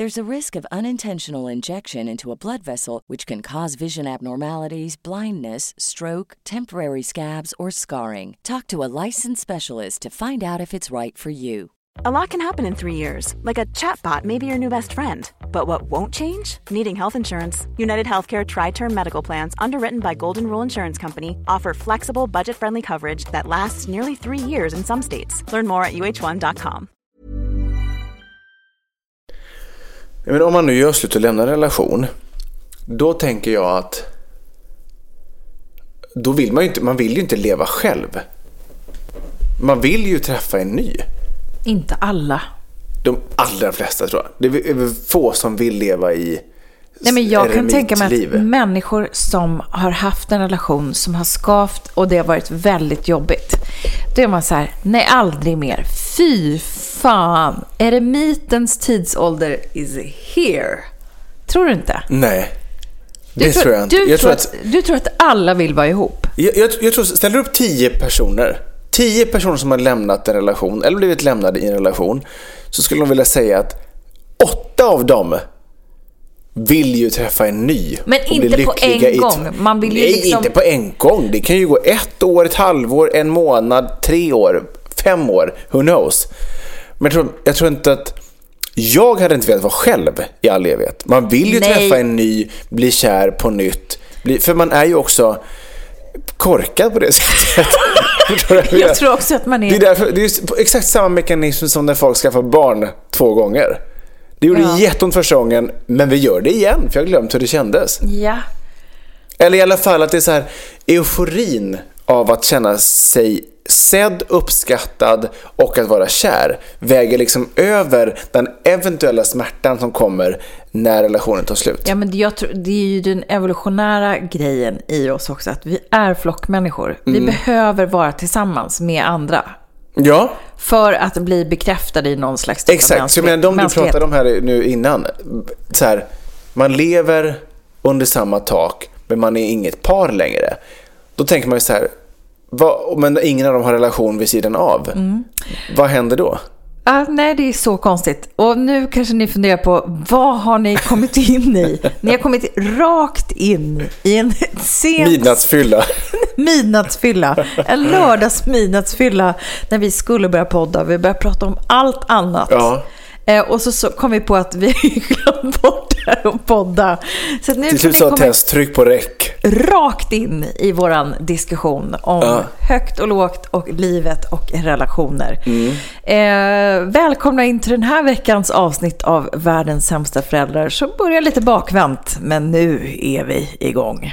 There's a risk of unintentional injection into a blood vessel, which can cause vision abnormalities, blindness, stroke, temporary scabs, or scarring. Talk to a licensed specialist to find out if it's right for you. A lot can happen in three years, like a chatbot may be your new best friend. But what won't change? Needing health insurance. United Healthcare Tri Term Medical Plans, underwritten by Golden Rule Insurance Company, offer flexible, budget friendly coverage that lasts nearly three years in some states. Learn more at uh1.com. Men om man nu gör slut och lämnar en relation, då tänker jag att då vill man ju inte, man vill ju inte leva själv. Man vill ju träffa en ny. Inte alla. De allra flesta tror jag. Det är få som vill leva i Nej, men jag kan tänka mig att människor som har haft en relation som har skavt och det har varit väldigt jobbigt. Då är man så här, nej aldrig mer. Fy fan, eremitens tidsålder is here. Tror du inte? Nej, Du det tror jag inte. Du, jag tror tror att, att, du tror att alla vill vara ihop? jag, jag, jag tror, ställer du upp tio personer, tio personer som har lämnat en relation eller blivit lämnade i en relation, så skulle de vilja säga att åtta av dem vill ju träffa en ny. Men inte på en gång. Man vill ju Nej, liksom- inte på en gång. Det kan ju gå ett år, ett halvår, en månad, tre år, fem år. Who knows? Men jag tror, jag tror inte att... Jag hade inte velat vara själv i all evighet. Man vill ju Nej. träffa en ny, bli kär på nytt. Bli, för man är ju också korkad på det sättet. Jag tror också att man Det är, är... därför, det är exakt samma mekanism som när folk skaffar barn två gånger. Det gjorde Ja. jätteont första gången, men vi gör det igen, för jag har glömt hur det kändes. Ja. Eller i alla fall att det är så här euforin av att känna sig sedd, uppskattad och att vara kär väger liksom över den eventuella smärtan som kommer när relationen tar slut. Ja, men jag tror, det är ju den evolutionära grejen i oss också, att vi är flockmänniskor. Vi Mm. behöver vara tillsammans med andra Ja, för att bli bekräftade i någon slags typ exakt. Så jag menar, de du pratade om här nu innan. Så här, man lever under samma tak, men man är inget par längre. Då tänker man ju så här, vad, men ingen av dem har relation vid sidan av. Mm. Vad händer då? Ah, nej, det är så konstigt. Och nu kanske ni funderar på, vad har ni kommit in i? Ni har kommit rakt in i en sent Midnattsfylla. midnattsfylla. En lördags midnattsfylla när vi skulle börja podda. Vi började prata om allt annat. Ja. Eh, och så, så kom vi på att vi glömt bort det här att podda. Så nu Till slut sa komma Tess, tryck på räck. Rakt in i våran diskussion om Ja. högt och lågt och livet och relationer. Mm. Eh, välkomna in till den här veckans avsnitt av Världens sämsta föräldrar som börjar lite bakvänt, men nu är vi igång.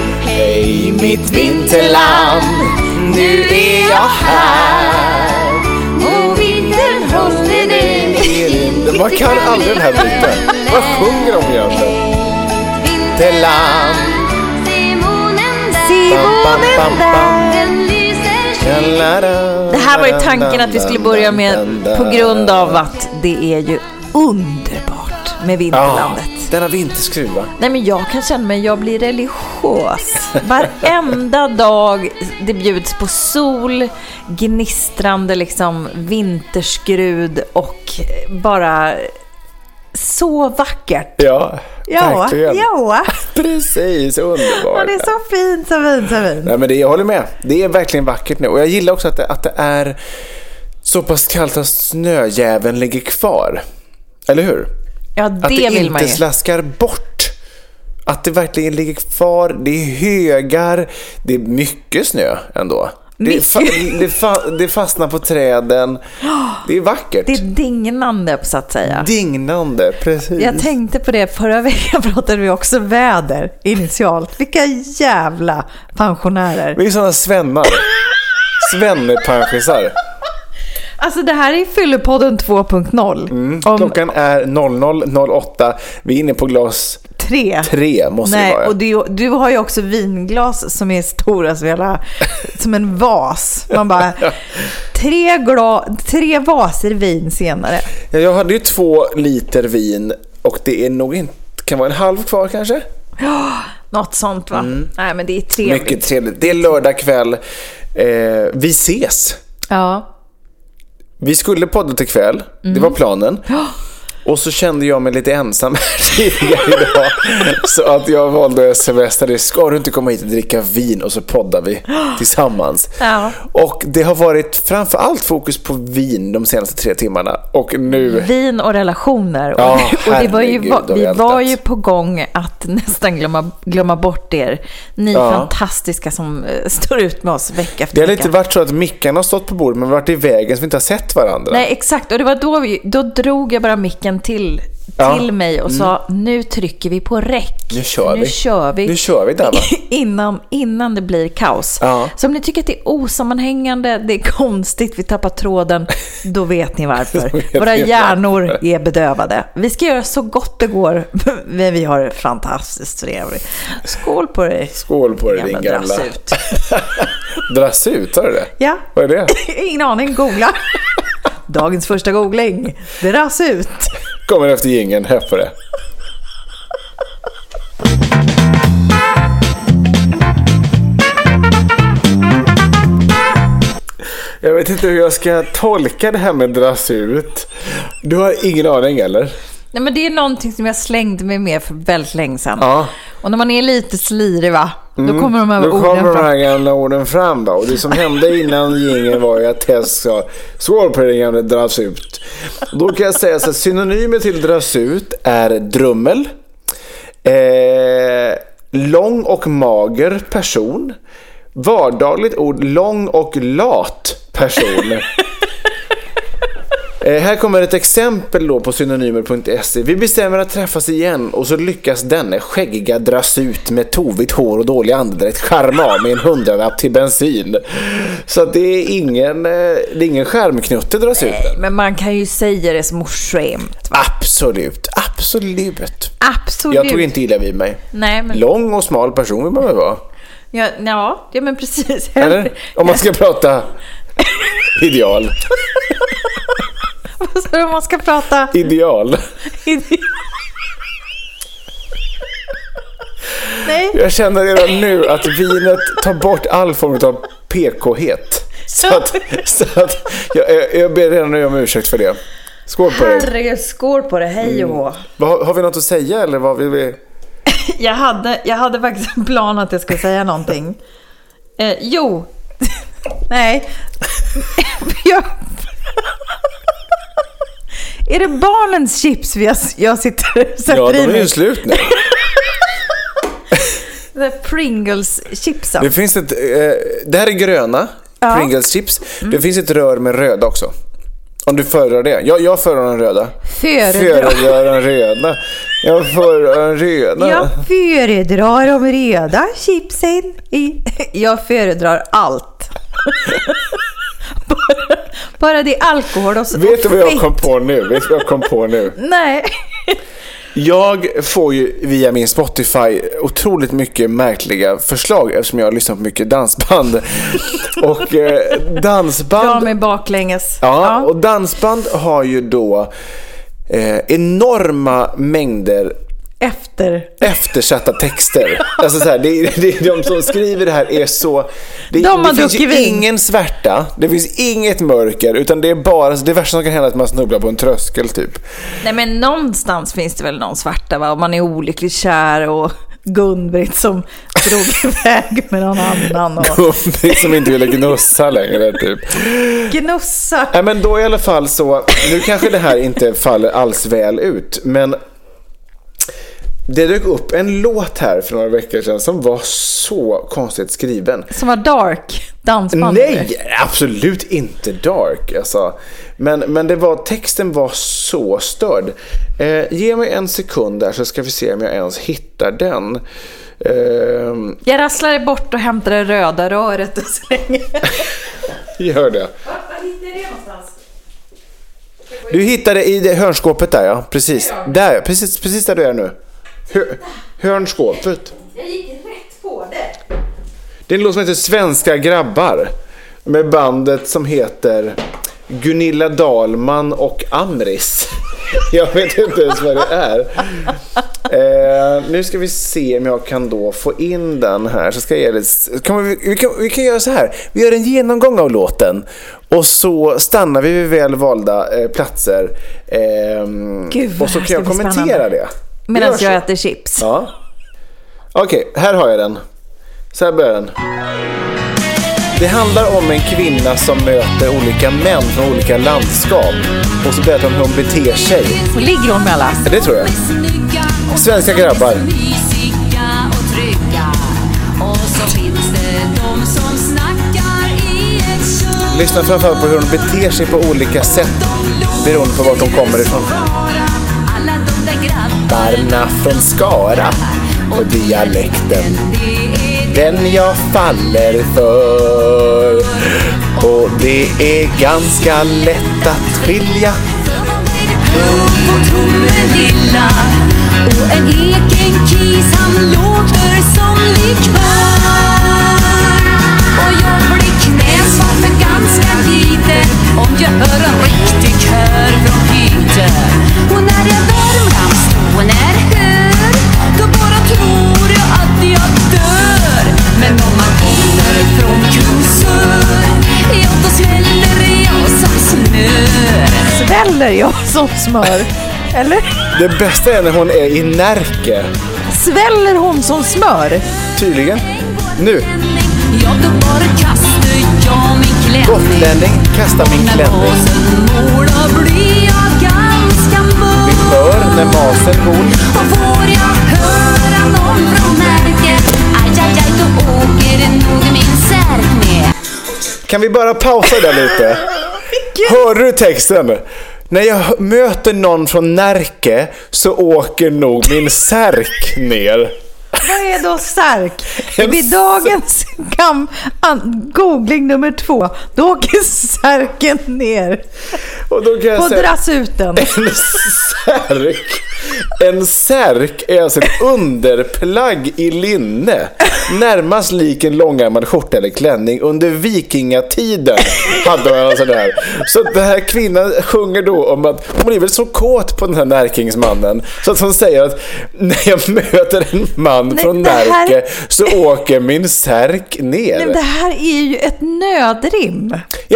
Hej mitt vinterland, nu är jag här. Och vintern håller dig Man kan aldrig den här biten. Vad sjunger de egentligen? Vinterland. Bam, bam, bam. Det här var ju tanken att vi skulle börja med på grund av att det är ju underbart med Vinterlandet. Denna vinterskruv va? Nej men jag kan känna mig, jag blir religiös. Varenda dag det bjuds på sol, gnistrande liksom vinterskrud och bara så vackert. Ja, Ja, verkligen. ja. Precis, underbart. Ja, det är så fint, så fint, så fint. Nej, men det, jag håller med. Det är verkligen vackert nu. Och jag gillar också att det, att det är så pass kallt att snöjäveln ligger kvar. Eller hur? Ja, Att det det vill inte man ju. slaskar bort. Att det verkligen ligger kvar. Det är högar. Det är mycket snö ändå. Det, fa- det, fa- det fastnar på träden. Det är vackert. Det är dignande så att säga. Dignande, precis. Jag tänkte på det, förra veckan pratade vi också väder initialt. Vilka jävla pensionärer. Vi är sådana svennar. Svennepanschisar. Alltså det här är Fyllepodden 2.0. Om Klockan är 00.08. Vi är inne på glas tre. tre måste det Nej, vara. och du, du har ju också vinglas som är stora som, hela, som en vas. Man bara, tre, gla, tre vaser vin senare. Ja, jag hade ju två liter vin och det är nog inte, kan vara en halv kvar kanske? Något sånt va? Nej men det är trevligt. Mycket trevligt. Det är lördag kväll. Eh, vi ses. Ja. Vi skulle podda till kväll. Det Mm. var planen. Och så kände jag mig lite ensam här tidigare idag. Så att jag valde att smsade. Ska du inte komma hit och dricka vin och så poddar vi tillsammans. Ja. Och det har varit framför allt fokus på vin de senaste tre timmarna. Och nu... Vin och relationer. Ja, och det var ju, har vi vi var ju på gång att nästan glömma, glömma bort er. Ni Ja. fantastiska som eh, står ut med oss vecka efter Det har vecka. lite varit så att mickarna har stått på bordet men varit i vägen så vi inte har sett varandra. Nej, exakt. Och det var då, vi, då drog jag bara micken till, Ja. till mig och sa nu trycker vi på räck. Nu kör nu vi. Kör vi. Nu kör vi där, innan, innan det blir kaos. Ja. Så om ni tycker att det är osammanhängande, det är konstigt, vi tappar tråden, då vet ni varför. Vet Våra hjärnor är bedövade. Vi ska göra så gott det går, men vi har det fantastiskt trevligt. Skål på dig. Skål på dig din gamla... drassut. Dras ut, har du det? Ja. Vad är det? Ingen aning, googla. Dagens första googling. Dras ut. Kommer efter gingen, hör på det. Jag vet inte hur jag ska tolka det här med dras ut. Du har ingen aning eller? Nej, men det är någonting som jag slängde mig med för väldigt länge sedan. Ja. Och när man är lite slirig va, då kommer de här Då orden kommer de fram. här gamla orden fram då. Och det som hände innan gingen var ju att Tess sa Skål på dig gamla dras ut. Då kan jag säga så att synonymer till dras ut är drummel, eh, lång och mager person, vardagligt ord lång och lat person. Eh, här kommer ett exempel då på synonymer.se. Vi bestämmer att träffas igen och så lyckas denne skäggiga dras ut med tovigt hår och dålig andedräkt charma av med en hundralapp till bensin. Så det är ingen, eh, det är ingen skärmknutte dras ut. Men man kan ju säga det som skämt. Va? Absolut, absolut. Absolut. Jag tog inte illa vid mig. Nej, men... Lång och smal person vill man väl vara? Ja, ja, ja, men precis. Eller? Om man ska prata ideal. Vad sa du man ska prata? Ideal. Nej. Jag känner redan nu att vinet tar bort all form av PK-het. Så att, så att jag, jag- ber redan nu om ursäkt för det. Skål på dig. Herregud, skål på det. Hej och hå. Vad- Har vi något att säga eller vad vill vi? Jag hade, jag hade faktiskt en plan att jag skulle säga någonting. Eh, jo. Nej. jag... Är det barnens chips vi har, jag sitter sätter Ja, de i är ju slut nu. Pringles-chipsen. Det finns ett, eh, det här är gröna Ja. Mm. Pringles chips. Det finns ett rör med röda också. Om du föredrar det. Jag, jag föredrar den röda. Föredrar. Föredrar den röda. Jag föredrar den röda. Jag föredrar de röda chipsen. I... Jag föredrar allt. bara, bara det är alkohol och, så- Vet du vad jag kom på nu? Vet du vad jag kom på nu? Nej. Jag får ju via min Spotify otroligt mycket märkliga förslag eftersom jag har lyssnat på mycket dansband. Och eh, Dra dansband... mig baklänges. Ja, och dansband har ju då eh, enorma mängder Efter. eftersatta texter. Alltså så här, det, det, de som skriver det här är så... Det, De det finns ju vin. ingen svärta, det finns inget mörker, utan det är bara... Det värsta som kan hända är att man snubblar på en tröskel typ. Nej men någonstans finns det väl någon svarta va? Om man är olyckligt kär och Gun-Britt som drog iväg med någon annan och som inte ville gnussa längre typ. gnussa. Nej men då i alla fall så, nu kanske det här inte faller alls väl ut, men det dök upp en låt här för några veckor sedan som var så konstigt skriven. Som var dark dansband. Nej, absolut inte dark. Alltså. Men, men det var, texten var så störd. Eh, ge mig en sekund där så ska vi se om jag ens hittar den. Eh, Jag rasslade bort och hämtade det röda röret och så länge. gör det. Var hittade det någonstans? Du hittade i det hörnskåpet där ja, precis. Där, precis, precis där du är nu. Hör, hörnskåpet. Jag gick rätt på det. Det är en låt som heter Svenska grabbar. Med bandet som heter Gunilla Dahlman och Amris. Jag vet inte ens vad det är. Eh, nu ska vi se om jag kan då få in den här. Så ska jag ge det, kan vi, vi, kan, vi kan göra så här. Vi gör en genomgång av låten. Och så stannar vi vid väl valda eh, platser. Ehm, Gud, och så kan jag kommentera spännande. det. Medan jag äter chips. Ja. Okej, här har jag den. Så här börjar den. Det handlar om en kvinna som möter olika män från olika landskap. Och så berättar hon hur hon beter sig. Och ligger hon med alla? Ja, Det tror jag. Svenska grabbar. Lyssna framförallt på hur hon beter sig på olika sätt beroende på vart de kommer ifrån. Grabbarna. Barna från Skara och dialekten. Den jag faller för. Och det är ganska lätt att skilja. prov på Tomelilla. Och en egen kis han låter som likör. Och jag blir knäsvart för ganska lite om jag hör en riktig kör från Piteå. Och när jag Sväller jag som smör? Eller? Det bästa är när hon är i Närke. Sväller hon som smör? Tydligen. Nu. Bara kastar min klänning. Gotlänning. Vi hör när masen med. Kan vi bara pausa där lite? Hörde du texten? När jag möter någon från Närke så åker nog min särk ner. Vad är då stark? En Vid dagens googling nummer två, då åker särken ner Och då kan jag på drassuten. en särk, en särk är alltså ett underplagg i linne. Närmast lik en långärmad skjorta eller klänning. Under vikingatiden hade man alltså det här. Så den här kvinnan sjunger då om att hon är väl så kåt på den här närkingsmannen. Så att hon säger att när jag möter en man Nej, från det här- Närke så åker min särk ner. Nej, men det här är ju ett nödrim.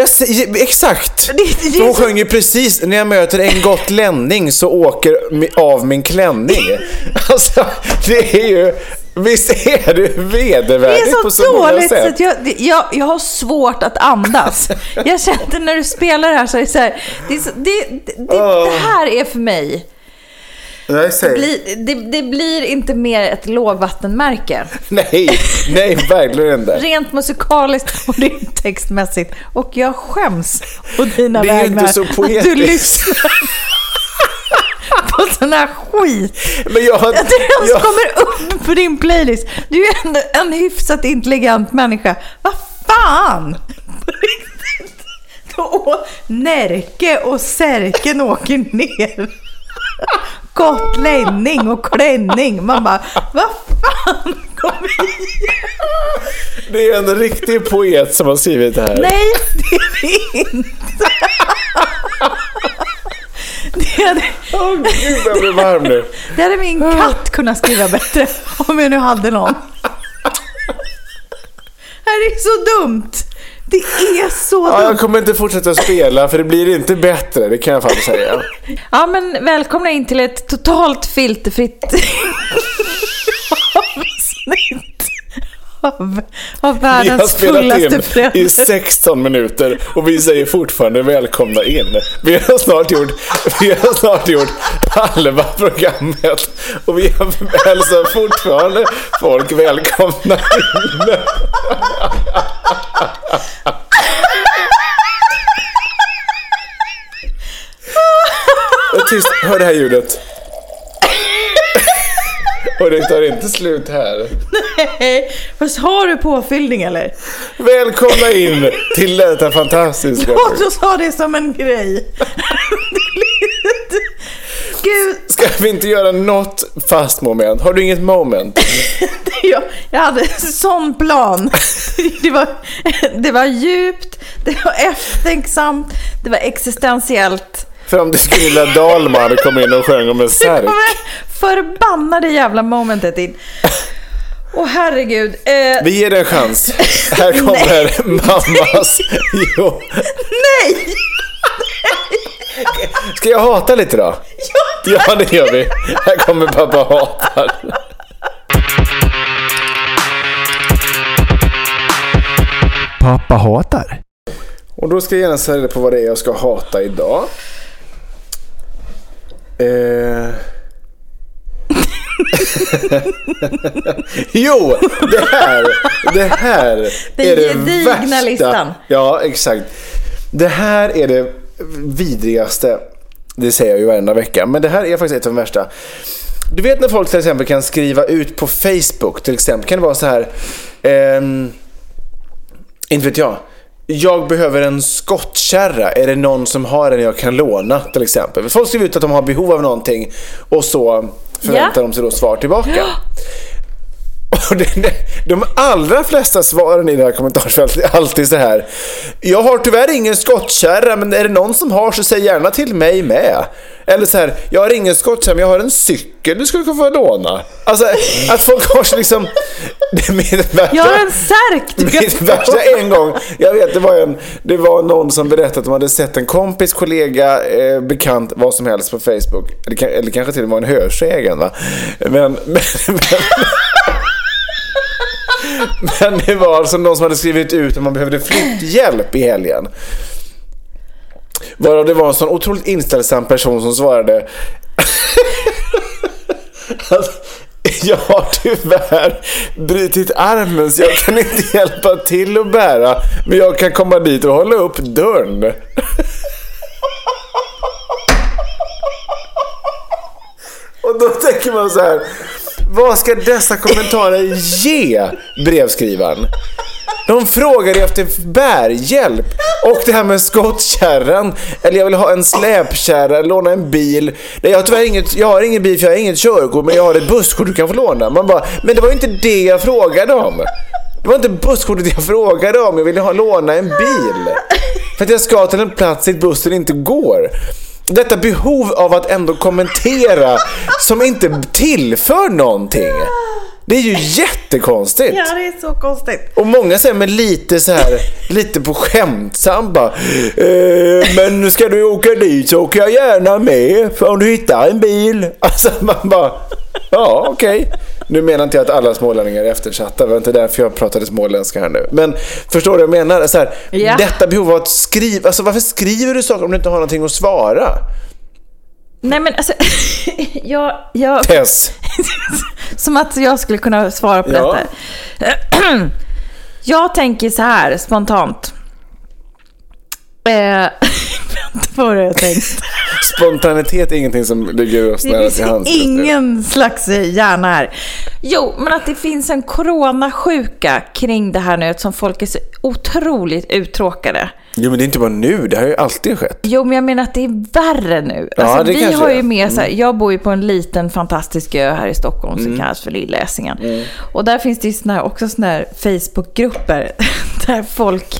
Säger, exakt! Det- det är hon så- sjöng ju precis, när jag möter en gotlänning så åker av min klänning. Alltså, det är ju, visst är det Det vedervärdigt är på så så många dåligt så sätt? att jag, det- jag, jag har svårt att andas. Jag kände när du spelar det här så är det så här, det, är så, det, det, det, det här är för mig, Nej, säg. bli, det, det blir inte mer ett lågvattenmärke. nej, nej, verkligen inte. Rent musikaliskt och textmässigt. Och jag skäms på dina Det är vägnar inte så att du lyssnar på sån här skit. Men jag, Att det ens jag, kommer upp på din playlist. Du är ändå en hyfsat intelligent människa. Vad fan! På riktigt. Då, Närke och Särken åker ner. Gotlänning och klänning. Man bara, vad fan? Kom igen. det är en riktig poet som har skrivit det här. Nej, det är det inte. Det är, Åh gud jag blir varm nu. Det hade min katt kunnat skriva bättre om jag nu hade någon. Det här är så dumt. Det är så Ja, jag kommer inte fortsätta spela för det blir inte bättre, det kan jag fan säga. Ja, men välkomna in till ett totalt filterfritt avsnitt av, av Vi har världens spelat fullaste in i föräldrar. 16 minuter och vi säger fortfarande välkomna in. Vi har snart gjort, vi har snart gjort halva programmet och vi hälsar fortfarande folk välkomna in. Och tyst, hör det här ljudet. Och det tar inte slut här. Nej, Fast har du påfyllning eller? Välkomna in till detta fantastiska. Och så sa det som en grej. Gud, Ska vi inte göra något fast moment? Har du inget moment? jag, jag hade en sån plan. Det var, det var djupt, det var eftertänksamt, det var existentiellt. Fram tills Gunilla Dahlman kom in och sjöng om en Det särk. förbannade jävla momentet in. Åh herregud. Eh, Vi ger det en chans. Här kommer mammas... Jo. nej! Ska jag hata lite då? Ja, det gör vi. Här kommer pappa hatar. Pappa hatar. Och då ska jag gärna säga på vad det är jag ska hata idag. Eh... jo, det här, det här Den är det värsta. listan. Ja, exakt. Det här är det vidrigaste. Det säger jag ju varenda vecka, men det här är faktiskt ett av de värsta. Du vet när folk till exempel kan skriva ut på Facebook till exempel. Kan det vara så här. ehm, inte vet jag. Jag behöver en skottkärra. Är det någon som har en jag kan låna till exempel? Folk skriver ut att de har behov av någonting och så förväntar Ja. de sig då svar tillbaka. Och det, det, de allra flesta svaren i det här kommentarsfältet är alltid så här. Jag har tyvärr ingen skottkärra men är det någon som har så säg gärna till mig med. Eller så här. Jag har ingen skottkärra men jag har en cykel du skulle kunna få låna. Alltså att folk har så liksom. Det är mitt värsta. Jag har en särk du Mitt värsta en gång, jag vet det var, en, det var någon som berättade att de hade sett en kompis, kollega, eh, bekant, vad som helst på Facebook. Eller, eller kanske till och med en hörsägen va. Men, men, men, men det var alltså någon som hade skrivit ut att man behövde flytthjälp i helgen. Varav det var en sån otroligt inställsam person som svarade att jag har tyvärr brutit armen så jag kan inte hjälpa till att bära. Men jag kan komma dit och hålla upp dörren. Och då tänker man så här. Vad ska dessa kommentarer ge brevskrivaren? De frågar efter bärhjälp. Och det här med skottkärran. Eller jag vill ha en släpkärra, låna en bil. Nej, jag har tyvärr inget, jag har ingen bil för jag har inget körkort. Men jag har ett busskort du kan få låna. Man bara, men det var ju inte det jag frågade om. Det var inte busskortet jag frågade om. Jag ville ha låna en bil. För att jag ska till en plats dit bussen inte går. Detta behov av att ändå kommentera som inte tillför någonting. Det är ju jättekonstigt. Ja, det är så konstigt. Och många säger med lite så här, lite på skämtsamt bara. Eh, men ska du åka dit så åker jag gärna med. För om du hittar en bil. Alltså man bara. Ja, okej. Nu menar inte jag att alla smålänningar är eftersatta. Det var inte därför jag pratade småländska här nu. Men förstår du vad jag menar? Så här, Ja. Detta behov av att skriva. Alltså varför skriver du saker om du inte har någonting att svara? Nej men alltså, jag, jag, Tess. som att jag skulle kunna svara på Ja. detta. Jag tänker så här spontant. Eh, vad var det jag tänkte? Spontanitet är ingenting som ligger oss Det nära finns till hands. just nu. ingen slags hjärna här. Jo, men att det finns en coronasjuka kring det här nu som folk är så otroligt uttråkade. Jo men det är inte bara nu, det har ju alltid skett. Jo, men jag menar att det är värre nu. Ja, Alltså, det vi har. Mm. ju med så här, jag bor ju på en liten fantastisk ö här i Stockholm som kallas för Lilla Essingen. Mm. Och där finns det ju såna här, också såna här Facebookgrupper där folk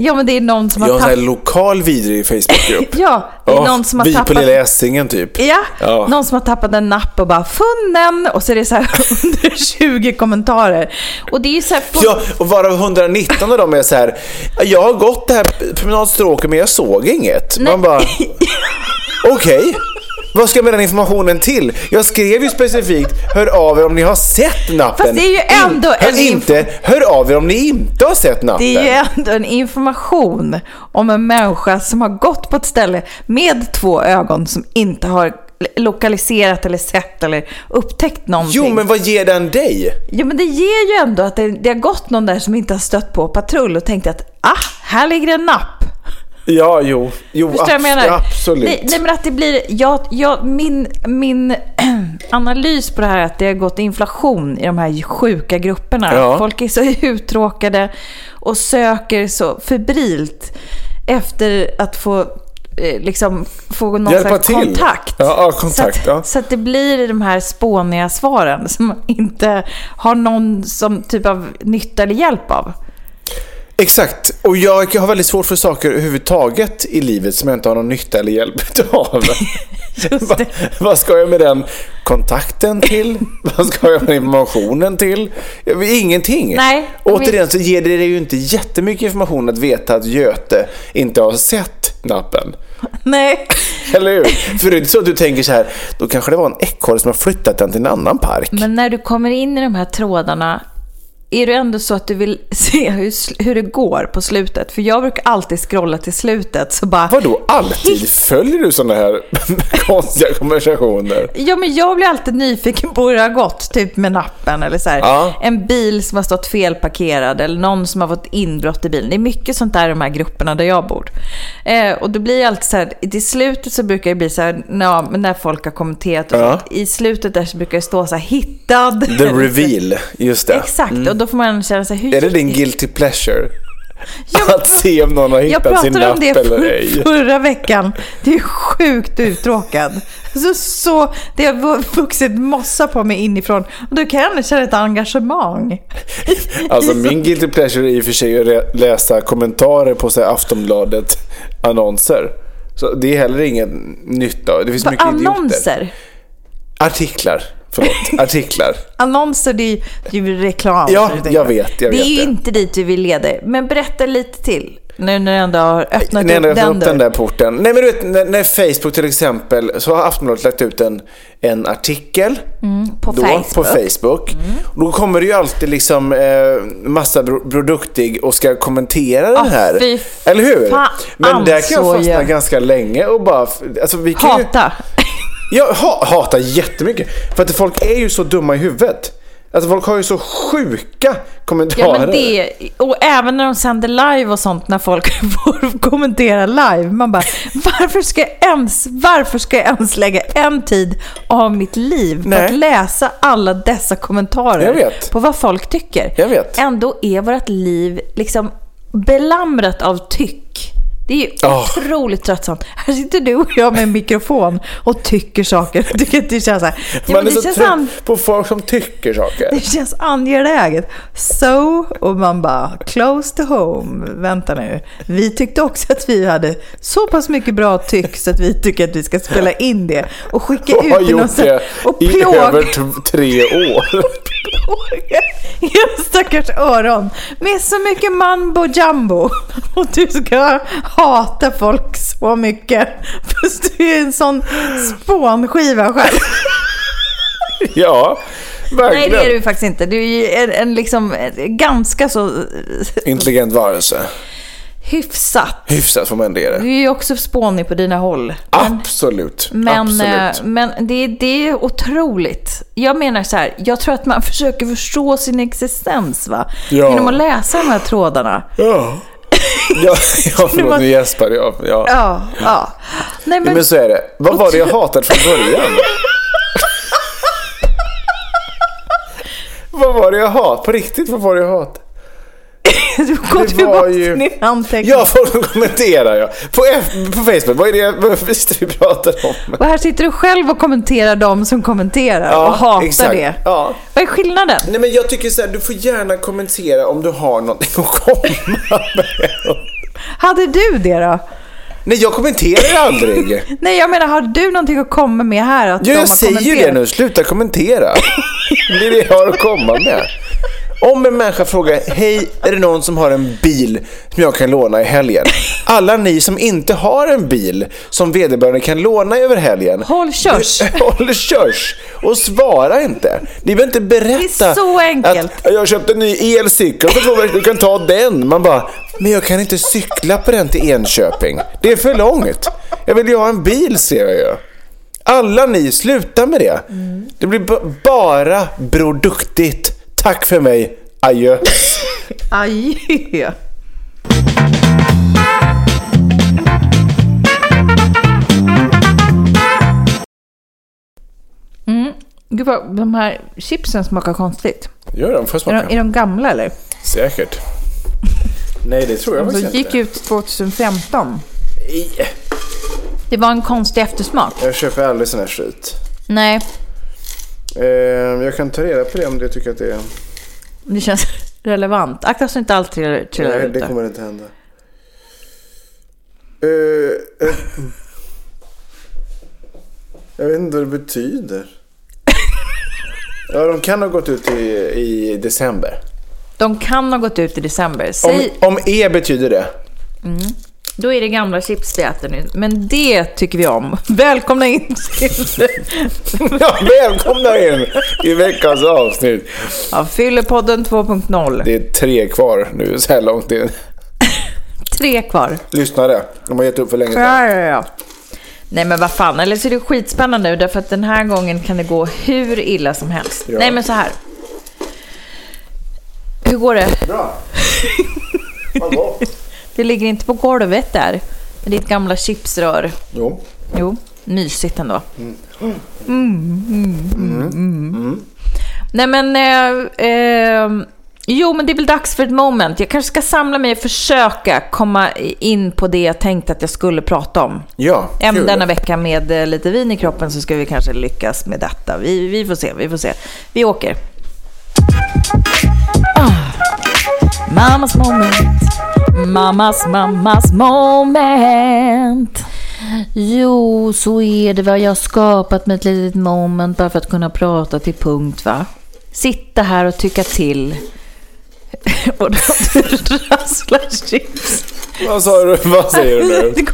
Ja, men det är någon som Jag har har en sån här tappat... lokal vidrig Facebookgrupp. Ja, det är Åh, någon som har vi tappat... på Lilla Essingen typ. Ja, Ja. någon som har tappat en napp och bara funnen och så är det så här 120 kommentarer. Och det är så här... Ja, och varav 119 av dem är så här, jag har gått det här promenadstråket men jag såg inget. Man bara, okej. Vad ska jag med den informationen till? Jag skrev ju specifikt, hör av er om ni har sett nappen. Fast det är ju ändå hör en inte, hör av er om ni inte har sett nappen. Det är ju ändå en information om en människa som har gått på ett ställe med två ögon som inte har lokaliserat eller sett eller upptäckt någonting. Jo, men vad ger den dig? Jo, men det ger ju ändå att det, det har gått någon där som inte har stött på patrull och tänkt att ah, här ligger en napp. Ja, jo, jo Förstår jag menar? absolut. Nej, nej, men att det blir... Jag, jag, min min analys på det här är att det har gått inflation i de här sjuka grupperna. Ja. Folk är så uttråkade och söker så febrilt efter att få eh, liksom få någon Hjälpa slags till. kontakt. Ja, ja, kontakt, så, att, ja. så att det blir de här spåniga svaren som inte har någon som typ av nytta eller hjälp av. Exakt, och jag har väldigt svårt för saker överhuvudtaget i livet som jag inte har någon nytta eller hjälp av. Just Va, vad ska jag med den kontakten till? vad ska jag med informationen till? Ingenting. Nej, Återigen så ger det dig ju inte jättemycket information att veta att Göte inte har sett nappen. Nej. Eller hur? För det är inte så att du tänker så här, då kanske det var en ekorre som har flyttat den till en annan park. Men när du kommer in i de här trådarna, är det ändå så att du vill se hur, hur det går på slutet? För jag brukar alltid scrolla till slutet så bara... Vadå alltid? Följer du sådana här konstiga konversationer? Ja, men jag blir alltid nyfiken på hur det har gått, typ med nappen eller så här. Ja. En bil som har stått felparkerad eller någon som har fått inbrott i bilen. Det är mycket sånt där i de här grupperna där jag bor. Eh, och då blir det alltid så här, till slutet så brukar det bli så här, men när folk har kommenterat och Ja. i slutet där så brukar det stå så här, hittad. The reveal, just det. Exakt, och då får man känna sig, hur Är det din guilty pleasure? Ja, men- att se om någon har Jag hittat sin pratade napp om det eller för, ej. förra veckan. Det är sjukt uttråkad. Så, så, det har vuxit mossa på mig inifrån. Och då kan jag känna ett engagemang. Alltså min guilty pleasure är i och för sig att läsa kommentarer på så här Aftonbladet annonser. Så det är heller ingen nytta. Det finns Vad, mycket idioter. annonser? Artiklar. Förlåt. Artiklar. Annonser, det är ju, ju reklam. Ja, jag vet, jag det vet är ju det. inte dit vi vill leda. Men berätta lite till. Nu när du ändå har öppnat När jag upp öppnar den upp den där porten. Nej men du vet när, när Facebook till exempel så har Aftonbladet lagt ut en, en artikel. På då, Facebook. På Facebook. Och då kommer det ju alltid liksom eh, massa bro- produktig och ska kommentera den här. fy Eller hur? fan, Men där kan jag så fastna gör- ganska länge och bara... Alltså, vi kan ju, Hata. Jag ha, hatar jättemycket. För att folk är ju så dumma i huvudet. Alltså folk har ju så sjuka kommentarer. Ja, men det, och även när de sänder live och sånt, när folk får kommentera live. Man bara, varför ska jag ens, varför ska jag ens lägga en tid av mitt liv på Nej. att läsa alla dessa kommentarer på vad folk tycker? Jag vet. Ändå är vårt liv liksom belamrat av tyck. Det är ju Ah. otroligt tröttsamt. Här sitter du och jag med en mikrofon och tycker saker. Tycker det känns så här. Ja, Man är det så trött an- på folk som tycker saker. det känns angeläget. So, och man bara, close to home. Vänta nu. Vi tyckte också att vi hade så pass mycket bra tyck så att vi tycker att vi ska spela in det och skicka Och ut har i någon gjort det och i över tre år. era stackars öron med så mycket mambo jumbo. Och du ska hata folk så mycket. Fast du är en sån spånskiva själv. ja, verkligen. Nej, det är du faktiskt inte. Du är en, en liksom ganska så Intelligent varelse. Hyfsat Hyfsat får man ändå ge det. Du är ju också spånig på dina håll. Men, Absolut. men, eh, Absolut. men det, det är otroligt. Jag menar så här, jag tror att man försöker förstå sin existens va? Ja. Genom att läsa de här trådarna. Ja. Ja, ja förlåt, nu gäspade jag. Ja. Ja, ja. Nej Ja, men, men så är det. Vad var det jag hatat från början? vad var det jag hat? På riktigt, vad var det jag hat? du går det tillbaka ju- till din anteckning. Ja, folk kommenterar ja. På, F- på Facebook, vad är det vad visste vi pratar om? Och här sitter du själv och kommenterar de som kommenterar och hatar exakt. det. Ja. Vad är skillnaden? Nej men jag tycker så här, du får gärna kommentera om du har någonting att komma med. Hade du det då? Nej, jag kommenterar aldrig. Nej, jag menar, har du någonting att komma med här? Att Ja, de jag säger ju det nu. Sluta kommentera. Det är det jag har att komma med. Om en människa frågar, hej, är det någon som har en bil som jag kan låna i helgen? Alla ni som inte har en bil som vederbörande kan låna över helgen. Håll körs. Håll körs och svara inte. Ni behöver inte berätta Det är så enkelt. att jag köpte en ny elcykel för två veckor, du kan ta den. Man bara, men jag kan inte cykla på den till Enköping. Det är för långt. Jag vill ju ha en bil ser jag ju. Alla ni, sluta med det. Det blir ba- bara Bror Duktigt. Tack för mig. Adjö. Aj. Mm. Gud vad, de här chipsen smakar konstigt. Gör de, får jag Är de, smaka? är de gamla eller? Säkert. Nej, det tror jag De faktiskt gick inte. ut 2015. Nej, Det var en konstig eftersmak. Jag köper aldrig sån här skit. Nej, jag kan ta reda på det om du tycker att det är... det känns relevant. Akta så inte allt trillar, trillar Nej, ut det kommer inte hända. Eh, eh. Jag vet inte vad det betyder. Ja, de kan ha gått ut i, i december. De kan ha gått ut i december. Om, Säg, om E betyder det. Då är det gamla chips vi äter nu. Men det tycker vi om. Välkomna in till Ja, välkomna in i veckans avsnitt. ja, Fyllepodden 2.0. Det är tre kvar nu så här långt in. Tre kvar. Lyssnare, de har gett upp för länge sedan. Ja, ja, ja. Nej men vad fan, eller så är det skitspännande nu därför att den här gången kan det gå hur illa som helst. Ja. Nej men så här. Hur går det? Bra. Vad gott. Det ligger inte på golvet där. Med ditt gamla chipsrör. Jo. Jo, mysigt ändå. Mm, mm, mm, mm. Nej men, eh, eh, jo men det är väl dags för ett moment. Jag kanske ska samla mig och försöka komma in på det jag tänkte att jag skulle prata om. Ja, Även denna vecka med eh, lite vin i kroppen så ska vi kanske lyckas med detta. Vi, vi får se, vi får se. Vi åker. Ah. Mammas moment. Mammas, mammas moment. Jo, så är det va. Jag har skapat mig ett litet moment bara för att kunna prata till punkt va. Sitta här och tycka till. och då rasslar chips. Vad sa du? Vad säger du nu?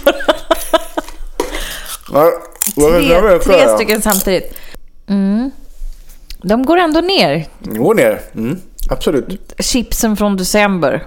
Går tre, tre stycken samtidigt. Mm. De går ändå ner, Gå ner. Mm, absolut. chipsen från december.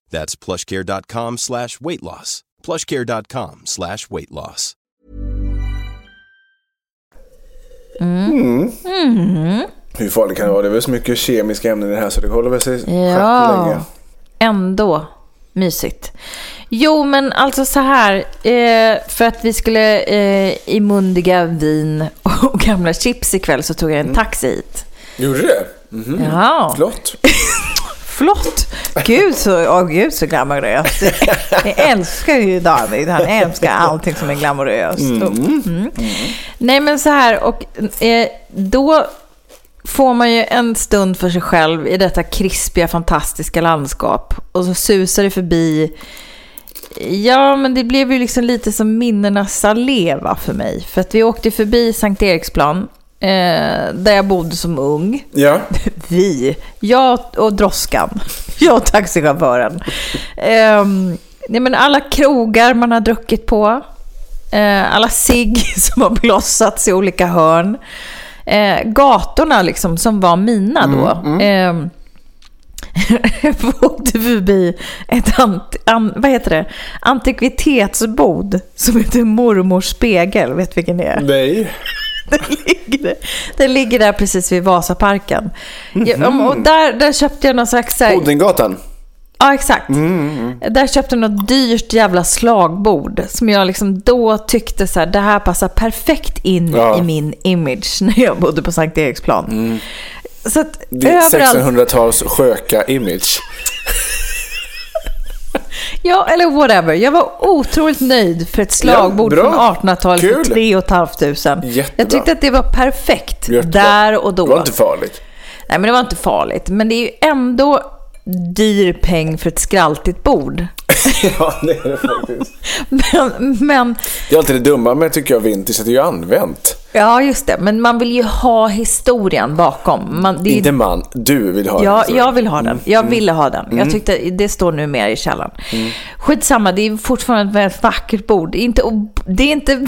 That's plushcare.com slash weight loss. plushcare.com slash weight loss. Hur farligt kan det vara? Det är väl så mycket kemiska ämnen i det här så det håller väl sig länge. Ja, ändå mysigt. Jo, men alltså så här. Eh, för att vi skulle eh, i mundiga vin och gamla chips ikväll så tog jag en taxi hit. Gjorde du det? Mhm. Ja, Flott. flott. Gud så, åh, gud så glamoröst. Jag älskar ju David. Han älskar allting som är glamoröst. Mm. Nej, men så här. Och eh, då får man ju en stund för sig själv i detta krispiga, fantastiska landskap. Och så susar det förbi. Ja, men det blev ju liksom lite som minnenas allé va, för mig. För att vi åkte förbi Sankt Eriksplan, eh, där jag bodde som ung. Ja. Vi, jag och droskan, jag och taxichauffören. Um, nej men alla krogar man har druckit på, eh, alla cigg som har blossats i olika hörn. Eh, gatorna liksom som var mina då. Ehm, jag åkte förbi ett ant, an, vad heter det? antikvitetsbod som heter Mormors spegel. Vet du vilken det är? Nej. Den ligger, den ligger där precis vid Vasaparken. Ja, och där, där köpte jag någon slags... så här- Odengatan. Ja, exakt. Där köpte jag något dyrt jävla slagbord som jag liksom då tyckte så här, det här passar perfekt in Ja. i min image när jag bodde på Sankt Eriksplan. Så att Det är överallt, 1600-tals sköka-image. ja eller whatever. Jag var otroligt nöjd för ett slagbord Ja, från 1800-talet för Kul. 3 500. Jättebra. Jag tyckte att det var perfekt Jättebra. där och då. Det var inte farligt. Nej, men det var inte farligt. Men det är ju ändå dyr peng för ett skraltigt bord. ja, det är det faktiskt. Men, men Det är alltid det dumma med, tycker jag, vintage, att det är ju använt. ja, just det. Men man vill ju ha historien bakom. Man, Inte man, du vill ha den Ja, jag vill ha den. Jag ville ha den. Jag tyckte det står nu mer i källaren. Skitsamma, det är fortfarande ett väldigt vackert bord. Det är inte, det är inte,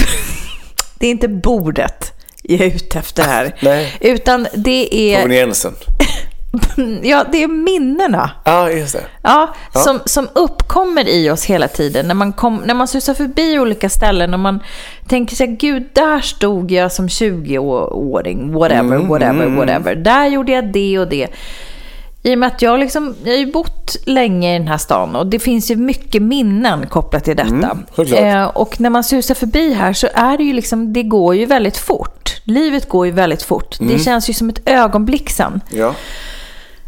det är inte bordet jag är ute efter här. Nej. Utan det är, Proveniensen. ja, det är minnena. Ja, just det. Ja, Som, som uppkommer i oss hela tiden. När man, kom, när man susar förbi olika ställen och man tänker sig, gud, där stod jag som 20-åring, whatever, whatever, whatever. Där gjorde jag det och det. I och med att jag, liksom, jag har ju bott länge i den här stan och det finns ju mycket minnen kopplat till detta. såklart. eh, och när man susar förbi här så är det ju liksom, det går ju väldigt fort. Livet går ju väldigt fort. Det känns ju som ett ögonblick sen. Ja.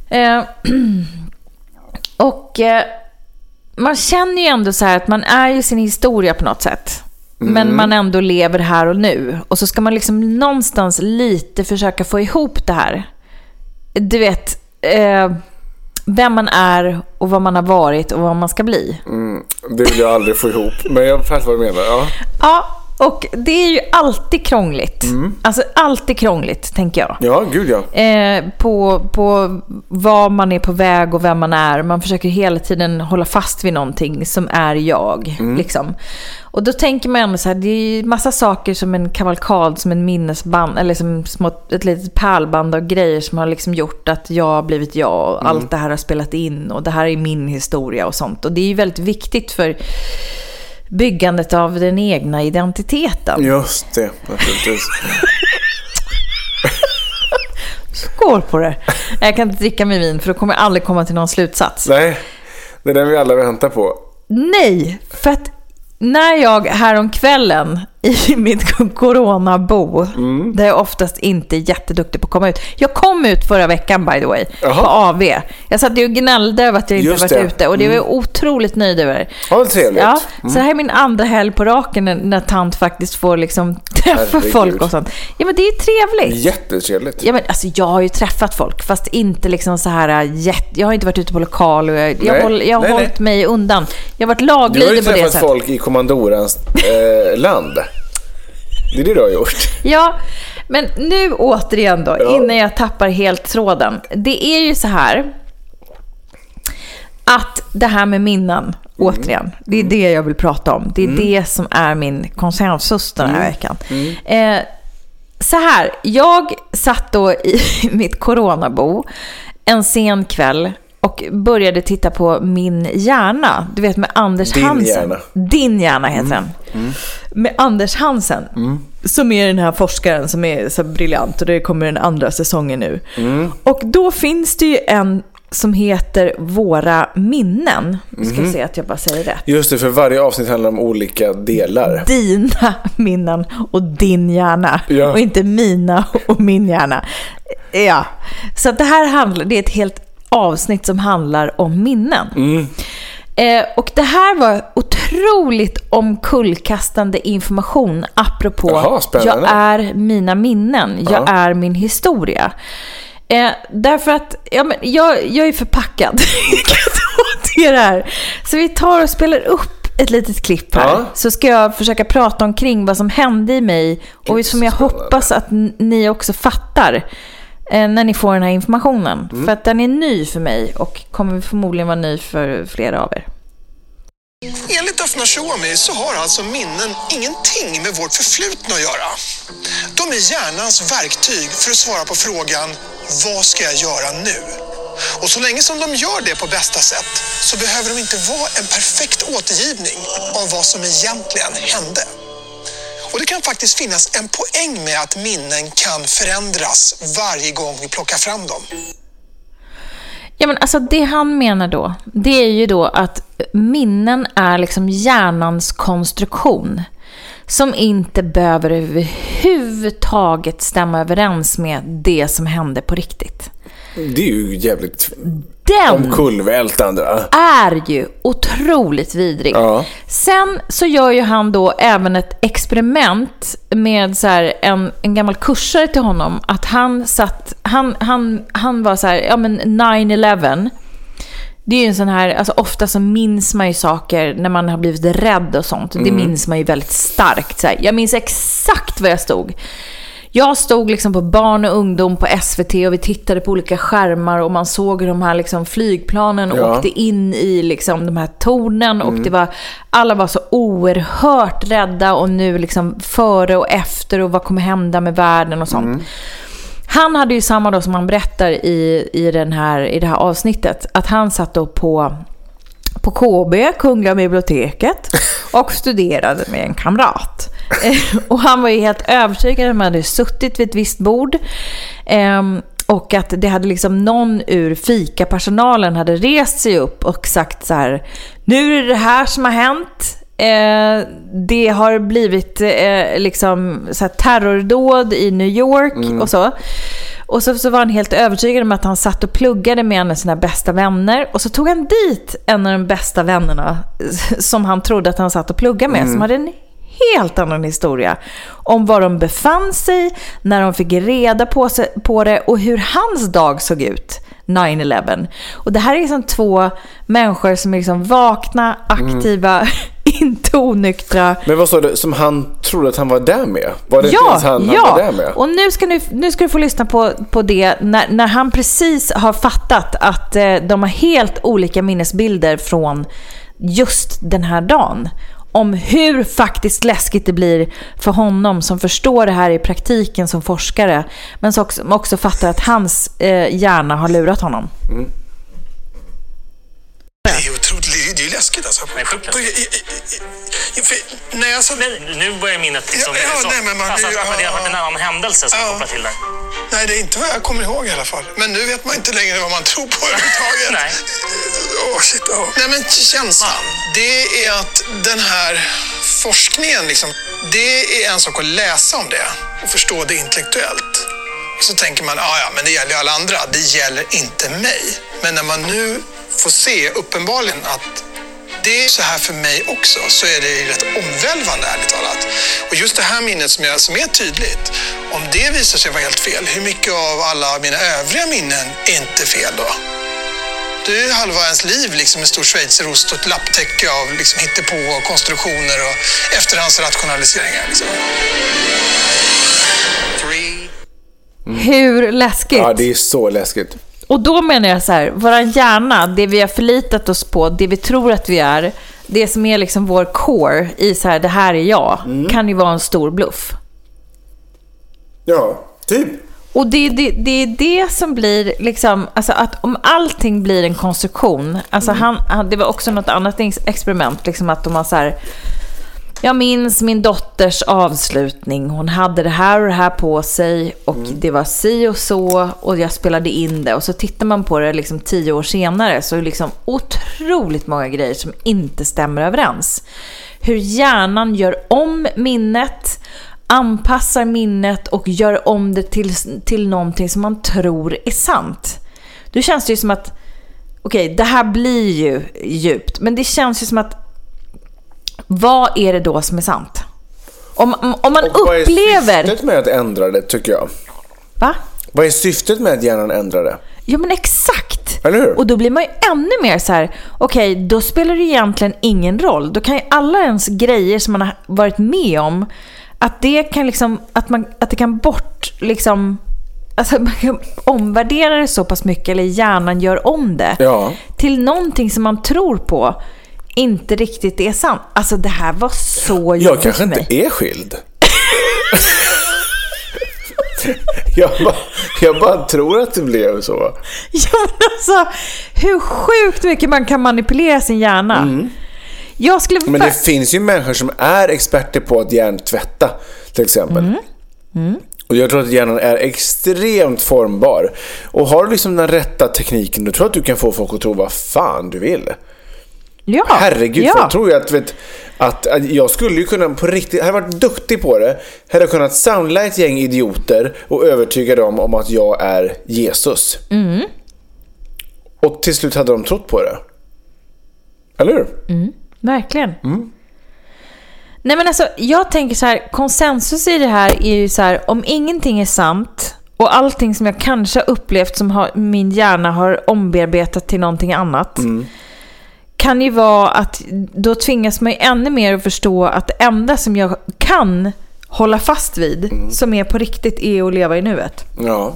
Eh, och eh, man känner ju ändå så här att man är ju sin historia på något sätt. Men man ändå lever här och nu. Och så ska man liksom någonstans lite försöka få ihop det här. Du vet, eh, vem man är och vad man har varit och vad man ska bli. Det vill jag aldrig få ihop. Men jag fattar vad du menar. Ja. Ja, och det är ju alltid krångligt. Alltså alltid krångligt, tänker jag. ja, gud ja. eh, på, på vad man är på väg och vem man är. Man försöker hela tiden hålla fast vid någonting som är jag. Liksom. Och då tänker man ändå så här, det är ju massa saker som en kavalkad, som en minnesband, eller som små, ett litet pärlband av grejer som har liksom gjort att jag har blivit jag. Och Allt det här har spelat in och det här är min historia och sånt. Och det är ju väldigt viktigt för byggandet av den egna identiteten. Just det, naturligtvis. Skål på det! Jag kan inte dricka med vin för då kommer jag aldrig komma till någon slutsats. Nej, det är den vi alla väntar på. Nej, för att när jag häromkvällen i mitt coronabo, Mm. där jag oftast inte är jätteduktig på att komma ut. Jag kom ut förra veckan by the way, Jaha. på AV. Jag satt ju och gnällde över att jag inte Just varit det. Mm. ute och det var jag otroligt nöjd över. Ja, vad trevligt. Ja, Så det här är min andra helg på raken när, när tant faktiskt får liksom träffa Herregud. folk och sånt. Ja men det är trevligt. Jättetrevligt. Ja, men, alltså, jag har ju träffat folk, fast inte liksom så här äh, jätte... Jag har inte varit ute på lokal och jag, jag, Nej, håll, jag har nej, nej. hållit mig undan. Jag har varit Du har ju laglydig på det träffat sättet. folk i kommandorans eh, land. Det är det du har gjort. Ja, men nu återigen då, Ja. innan jag tappar helt tråden. Det är ju så här att det här med minnen, återigen, det är det jag vill prata om. Det är det som är min konsensus den här veckan. Eh, så här, jag satt då i mitt coronabo en sen kväll och började titta på Min hjärna. Du vet med Anders Din Hansen. hjärna. Mm. Din hjärna heter den. Med Anders Hansen. Som är den här forskaren som är så briljant och det kommer den andra säsongen nu. Mm. Och då finns det ju en som heter Våra minnen. Nu ska jag se att jag bara säger rätt. Just det, för varje avsnitt handlar om olika delar. Dina minnen och din hjärna. Ja. Och inte mina och min hjärna. Ja, så det här handlar, det är ett helt avsnitt som handlar om minnen. Mm. Eh, och det här var otroligt omkullkastande information apropå Jaha, jag är mina minnen, jag Ja. är min historia. Eh, därför att ja, men jag, jag är förpackad det här. Så vi tar och spelar upp ett litet klipp här. Ja. Så ska jag försöka prata omkring vad som hände i mig och som jag hoppas att ni också fattar när ni får den här informationen. Mm. För att den är ny för mig och kommer förmodligen vara ny för flera av er. Enligt Afna Shoami så har alltså minnen ingenting med vårt förflutna att göra. De är hjärnans verktyg för att svara på frågan vad ska jag göra nu? Och så länge som de gör det på bästa sätt så behöver de inte vara en perfekt återgivning av vad som egentligen hände. Och det kan faktiskt finnas en poäng med att minnen kan förändras varje gång vi plockar fram dem. Ja, men alltså det han menar då, det är ju då att minnen är liksom hjärnans konstruktion. Som inte behöver överhuvudtaget stämma överens med det som hände på riktigt. Det är ju jävligt Den omkullvältande. är ju otroligt vidrig. Ja. Sen så gör ju han då även ett experiment med så en, en gammal kursare till honom. Att han satt, han, han, han var så här, ja men 9-11. Det är ju en sån här, alltså ofta så minns man ju saker när man har blivit rädd och sånt. Det minns man ju väldigt starkt. Så här. Jag minns exakt var jag stod. Jag stod liksom på barn och ungdom på SVT och vi tittade på olika skärmar och man såg hur de här liksom flygplanen Ja. åkte in i liksom de här tornen och det var, alla var så oerhört rädda och nu liksom före och efter och vad kommer hända med världen och sånt. Han hade ju samma då som han berättar i, i, den här, i det här avsnittet, att han satt då på på KB, Kungliga biblioteket, och studerade med en kamrat. Eh, och han var ju helt övertygad om att man hade suttit vid ett visst bord. ehm, och att det hade liksom någon ur fikapersonalen hade rest sig upp och sagt så här. Nu är det det här som har hänt. Eh, det har blivit eh, liksom så terrordåd i New York och så. Och så, så var han helt övertygad om att han satt och pluggade med en av sina bästa vänner. Och så tog han dit en av de bästa vännerna som han trodde att han satt och pluggade med. Som hade en helt annan historia. Om var de befann sig, när de fick reda på, sig, på det och hur hans dag såg ut. 9-11. Och det här är liksom två människor som är liksom vakna, aktiva, inte onyktra. Men vad sa du, som han trodde att han var där med? Var det inte Ja, ens han, ja. han var där med? och nu ska, nu, nu ska du få lyssna på, på det när, när han precis har fattat att eh, de har helt olika minnesbilder från just den här dagen. Om hur faktiskt läskigt det blir för honom som förstår det här i praktiken som forskare. Men som också, också fattar att hans eh, hjärna har lurat honom. Det är otroligt, det är det läskigt alltså. Sjukt läskigt. För När jag så... Nej, nu börjar minnet liksom... Ja, ja, så, nej, men man- alltså, att ja, det har varit en ja. annan händelse som Ja. kopplar till det. Nej, det är inte vad jag kommer ihåg i alla fall. Men nu vet man inte längre vad man tror på överhuvudtaget. Nej. Åh, shit, åh. Nej, men känslan. Det är att den här forskningen, liksom, det är en sak att läsa om det och förstå det intellektuellt. Och så tänker man, ah, ja, men det gäller ju alla andra. Det gäller inte mig. Men när man nu får se uppenbarligen att det är så här för mig också, så är det rätt omvälvande ärligt talat. Och just det här minnet som, jag, som är tydligt, om det visar sig vara helt fel, hur mycket av alla mina övriga minnen är inte fel då? Det är halva ens liv liksom en stor schweizerost och ett lapptäcke av liksom hittepå och konstruktioner och efterhandsrationaliseringar. Liksom. Three. Hur läskigt? Ja, det är så läskigt. Och då menar jag så här, våran hjärna, det vi har förlitat oss på, det vi tror att vi är, det som är liksom vår core i så här, det här är jag, Mm. kan ju vara en stor bluff. Ja, typ. Och det, det, det är det som blir liksom, alltså att om allting blir en konstruktion, alltså han, han, det var också något annat ex- experiment, liksom att de har så här, jag minns min dotters avslutning, hon hade det här och det här på sig och det var si och så och jag spelade in det och så tittar man på det liksom tio år senare så är det liksom otroligt många grejer som inte stämmer överens. Hur hjärnan gör om minnet, anpassar minnet och gör om det till, till någonting som man tror är sant. Då känns det ju som att, okej, det här blir ju djupt, men det känns ju som att, vad är det då som är sant? Om, om man Och vad är upplever... syftet med att ändra det, tycker jag? Va? Vad är syftet med att hjärnan ändrar det? Ja men exakt! Eller hur? Och då blir man ju ännu mer så här: okej då spelar det egentligen ingen roll. Då kan ju alla ens grejer som man har varit med om, att det kan liksom, att, man, att det kan bort liksom, alltså man kan omvärdera det så pass mycket, eller hjärnan gör om det, Ja. till någonting som man tror på inte riktigt är sant. Alltså det här var så Jag jobbigt kanske för mig. inte är skild. jag, bara, jag bara tror att det blev så. Ja, men alltså, hur sjukt mycket man kan manipulera sin hjärna. Jag skulle Mm. Men det finns ju människor som är experter på att hjärntvätta, till exempel. Mm. Och jag tror att hjärnan är extremt formbar. Och har du liksom den rätta tekniken, då tror jag att du kan få folk att tro vad fan du vill. Ja, Herregud, ja. jag tror ju att, vet, att, att jag skulle ju kunna på riktigt, hade varit duktig på det, hade kunnat samla ett gäng idioter och övertyga dem om att jag är Jesus. Mm. Och till slut hade de trott på det. Eller hur? Verkligen. Nej men alltså, jag tänker så här, konsensus i det här är ju så här, om ingenting är sant och allting som jag kanske har upplevt som har, min hjärna har ombearbetat till någonting annat. Kan ju vara att då tvingas man ju ännu mer att förstå att det enda som jag kan hålla fast vid, som är på riktigt, är att leva i nuet. Ja.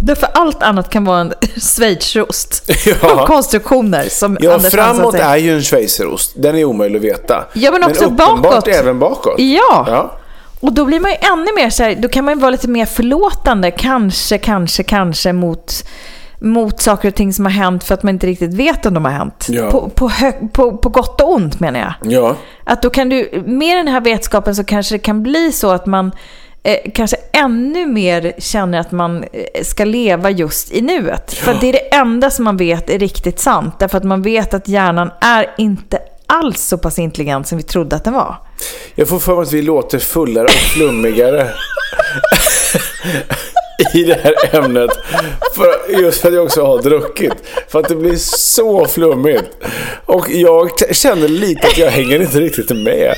Därför allt annat kan vara en schweizerost. Ja. Konstruktioner som Ja, Anders framåt är ju en schweizerost. Den är omöjlig att veta. Ja, men också uppenbart bakåt. även bakåt. Ja. Ja. Och då blir man ju ännu mer så här, då kan man ju vara lite mer förlåtande, kanske, kanske, kanske mot, mot saker och ting som har hänt för att man inte riktigt vet om de har hänt. Ja. På, på, hö, på, på gott och ont menar jag. Ja. Att då kan du, med den här vetskapen så kanske det kan bli så att man eh, kanske ännu mer känner att man eh, ska leva just i nuet. För att det är det enda som man vet är riktigt sant. Därför att man vet att hjärnan är inte alls så pass intelligent som vi trodde att den var. Jag får för mig att vi låter fullare och flummigare i det här ämnet. För, just för att jag också har druckit. För att det blir så flummigt. Och jag känner lite att jag hänger inte riktigt med.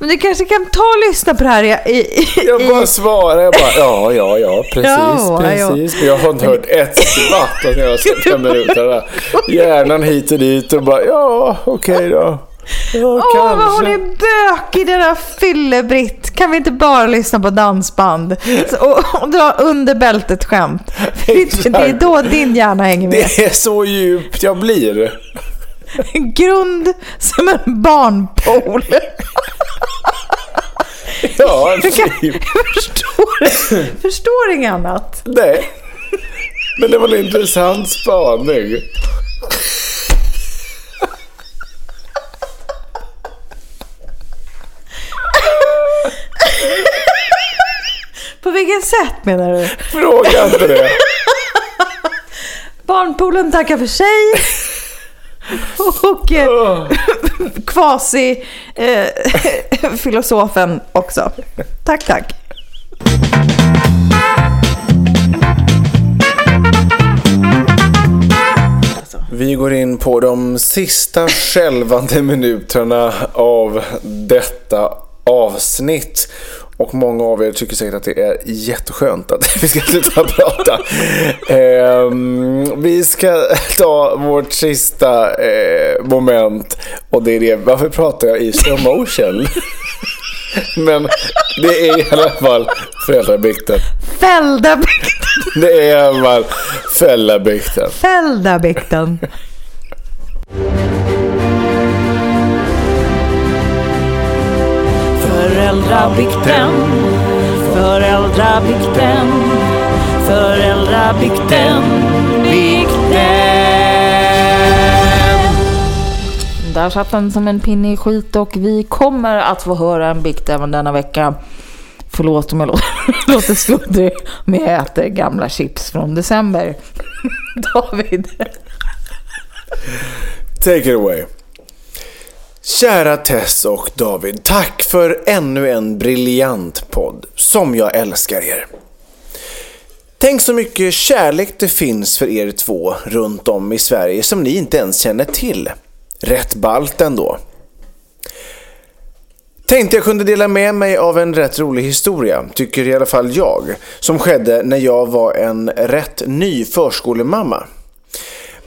Men du kanske kan ta och lyssna på det här i... i, Jag bara svarar, jag bara ja, ja, ja, precis, Ja, ja. precis. Men jag har inte hört ett skvatt när jag har sett fem minuter. Hjärnan hit och dit och bara ja, okej då. Åh, vad hon är bökig den här fyllebritt. Kan vi inte bara lyssna på dansband? Och, och dra under bältet skämt. Det är då din hjärna hänger med. Det är så djupt jag blir. Grund som en barnpool. Ja, Jag, kan, jag förstår, förstår inget annat. Nej. Men det var en intressant spaning. På vilket sätt menar du? Fråga inte det. Barnpoolen tackar för sig. Och eh, kvasi eh, filosofen också. Tack, tack. Vi går in på de sista skälvande minuterna av detta avsnitt. Och många av er tycker säkert att det är jätteskönt att vi ska sluta prata. Ehm, vi ska ta vårt sista eh, moment. Och det är det, varför pratar jag i slow motion? Men det är i alla fall föräldrabikten. Fällda bikten. Det är i alla fall föräldrabikten. Fällda Föräldrabikten, föräldrabikten, föräldrabikten, bikten. Där satt den som en pinne i skit och vi kommer att få höra en bikt även denna vecka. Förlåt om jag låter, låter sluddrig, men jag äter gamla chips från december. David. Take it away. Kära Tess och David, tack för ännu en briljant podd som jag älskar er. Tänk så mycket kärlek det finns för er två runt om i Sverige som ni inte ens känner till. Rätt ballt ändå. Tänkte jag kunde dela med mig av en rätt rolig historia, tycker i alla fall jag, som skedde när jag var en rätt ny förskolemamma.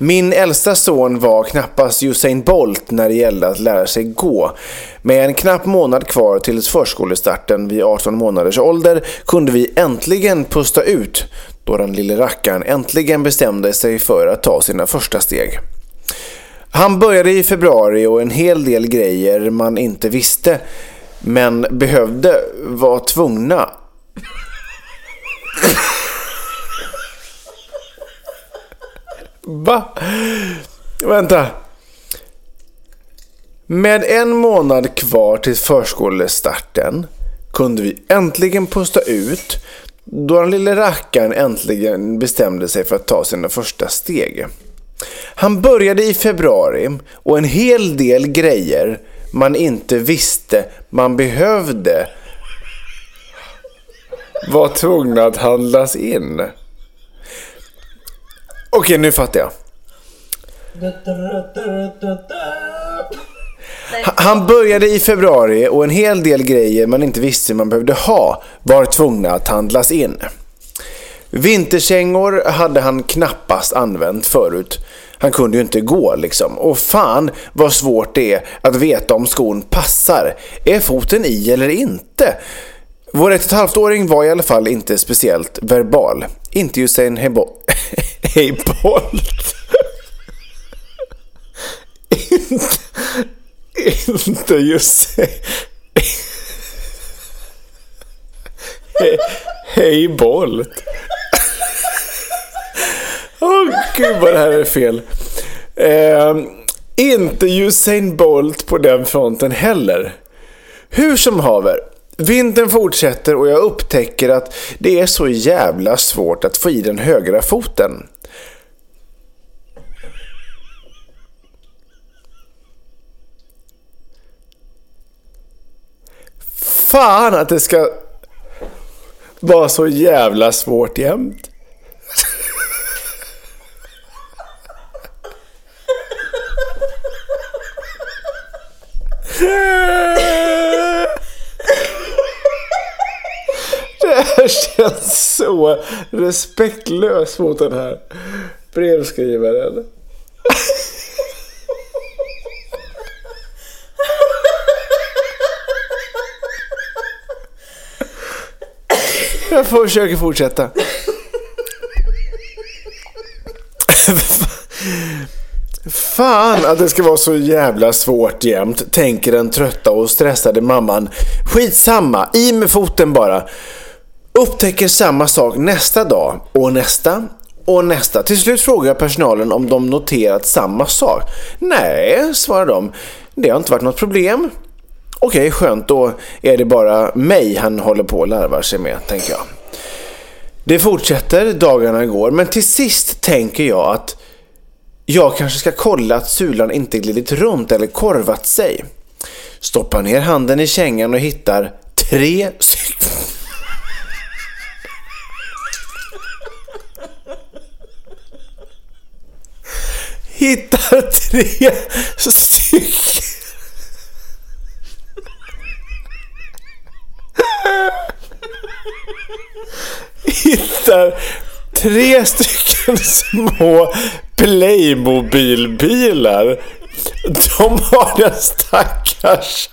Min äldsta son var knappast Usain Bolt när det gällde att lära sig gå. Med en knapp månad kvar till förskolestarten vid 18 månaders ålder kunde vi äntligen pusta ut då den lille rackaren äntligen bestämde sig för att ta sina första steg. Han började i februari och en hel del grejer man inte visste men behövde var tvungna Va? Vänta. Med en månad kvar till förskolestarten kunde vi äntligen pusta ut då den lille rackaren äntligen bestämde sig för att ta sina första steg. Han började i februari och en hel del grejer man inte visste man behövde var tvungna att handlas in. Okej, nu fattar jag. Ha- Han började i februari och en hel del grejer man inte visste man behövde ha var tvungna att handlas in. Vinterkängor hade han knappast använt förut. Han kunde ju inte gå liksom. Och fan vad svårt det är att veta om skon passar. Är foten i eller inte? Vår ett och ett halvt-åring var i alla fall inte speciellt verbal. Inte Usain Hebo- Bolt. inte, inte Usain... Hej Bolt. Åh gud vad det här är fel. Eh, inte Usain Bolt på den fronten heller. Hur som haver. Vintern fortsätter och jag upptäcker att det är så jävla svårt att få i den högra foten. Fan att det ska vara så jävla svårt jämt. Det här känns så respektlöst mot den här brevskrivaren. Jag försöker fortsätta. Fan att det ska vara så jävla svårt jämt, tänker den trötta och stressade mamman. Skitsamma, i med foten bara. Upptäcker samma sak nästa dag och nästa och nästa. Till slut frågar personalen om de noterat samma sak. Nej, svarar de. Det har inte varit något problem. Okej, skönt. Då är det bara mig han håller på och larvar sig med, tänker jag. Det fortsätter, dagarna går, men till sist tänker jag att jag kanske ska kolla att sulan inte glidit runt eller korvat sig. Stoppar ner handen i kängan och hittar tre stycken. Hittar tre stycken. Hittar tre stycken små Playmobil-bilar. De har den stackars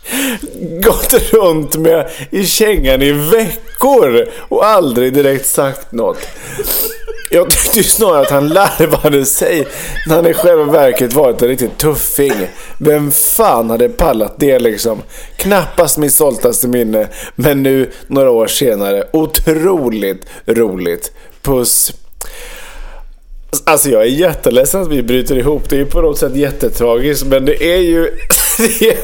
gått runt med i kängan i veckor och aldrig direkt sagt något. Jag tyckte ju snarare att han larvade sig när han i själva verket varit en riktig tuffing. Vem fan hade pallat det liksom? Knappast mitt stoltaste minne, men nu några år senare, otroligt roligt. Puss. Alltså jag är jätteledsen att vi bryter ihop. Det är ju på något sätt jättetragiskt, men det är ju det är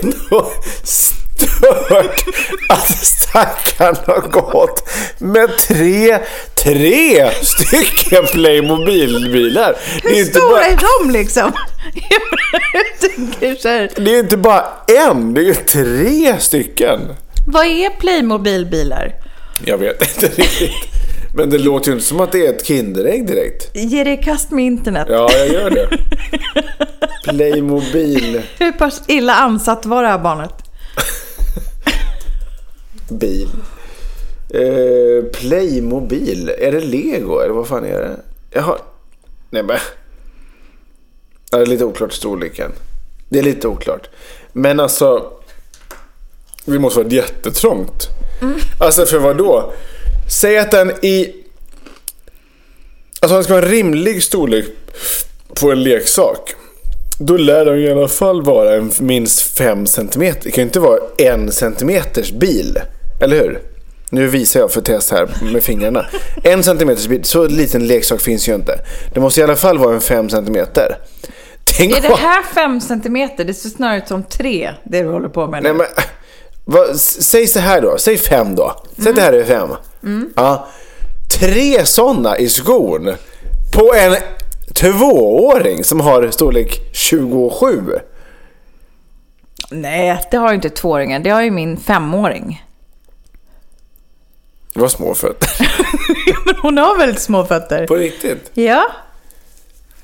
stört att stackaren har gått med tre, tre stycken Playmobil-bilar. Hur inte stora bara, är de liksom? Det är inte bara en, det är ju tre stycken. vad är Playmobil-bilar? Jag vet inte riktigt. Men det låter ju inte som att det är ett Kinderägg direkt. Ge dig kast med internet. Ja, jag gör det. Playmobil. Hur pass illa ansatt var det här barnet? Bil. Eh, Playmobil. Är det Lego eller vad fan är det? Jaha. Nej men. Det är lite oklart storleken. Det är lite oklart. Men alltså. Vi måste vara jättetrångt. Alltså för vad då? Säg att den i... Alltså det ska vara en rimlig storlek på en leksak. Då lär den i alla fall vara en minst 5 cm. Det kan ju inte vara en centimeters bil. Eller hur? Nu visar jag för test här med fingrarna. En centimeters bil, så liten leksak finns ju inte. Det måste i alla fall vara en 5 centimeter. Tänk Är det här fem centimeter? Det ser snarare ut som tre, det du håller på med nu. Nej, men, vad, säg så här då. Säg fem då. Säg att det här är fem. Ja. Tre sådana i skon på en tvååring som har storlek 27. Nej, det har ju inte tvååringen. Det har ju min femåring. Det var små fötter. Men hon har väldigt små fötter. På riktigt. Ja.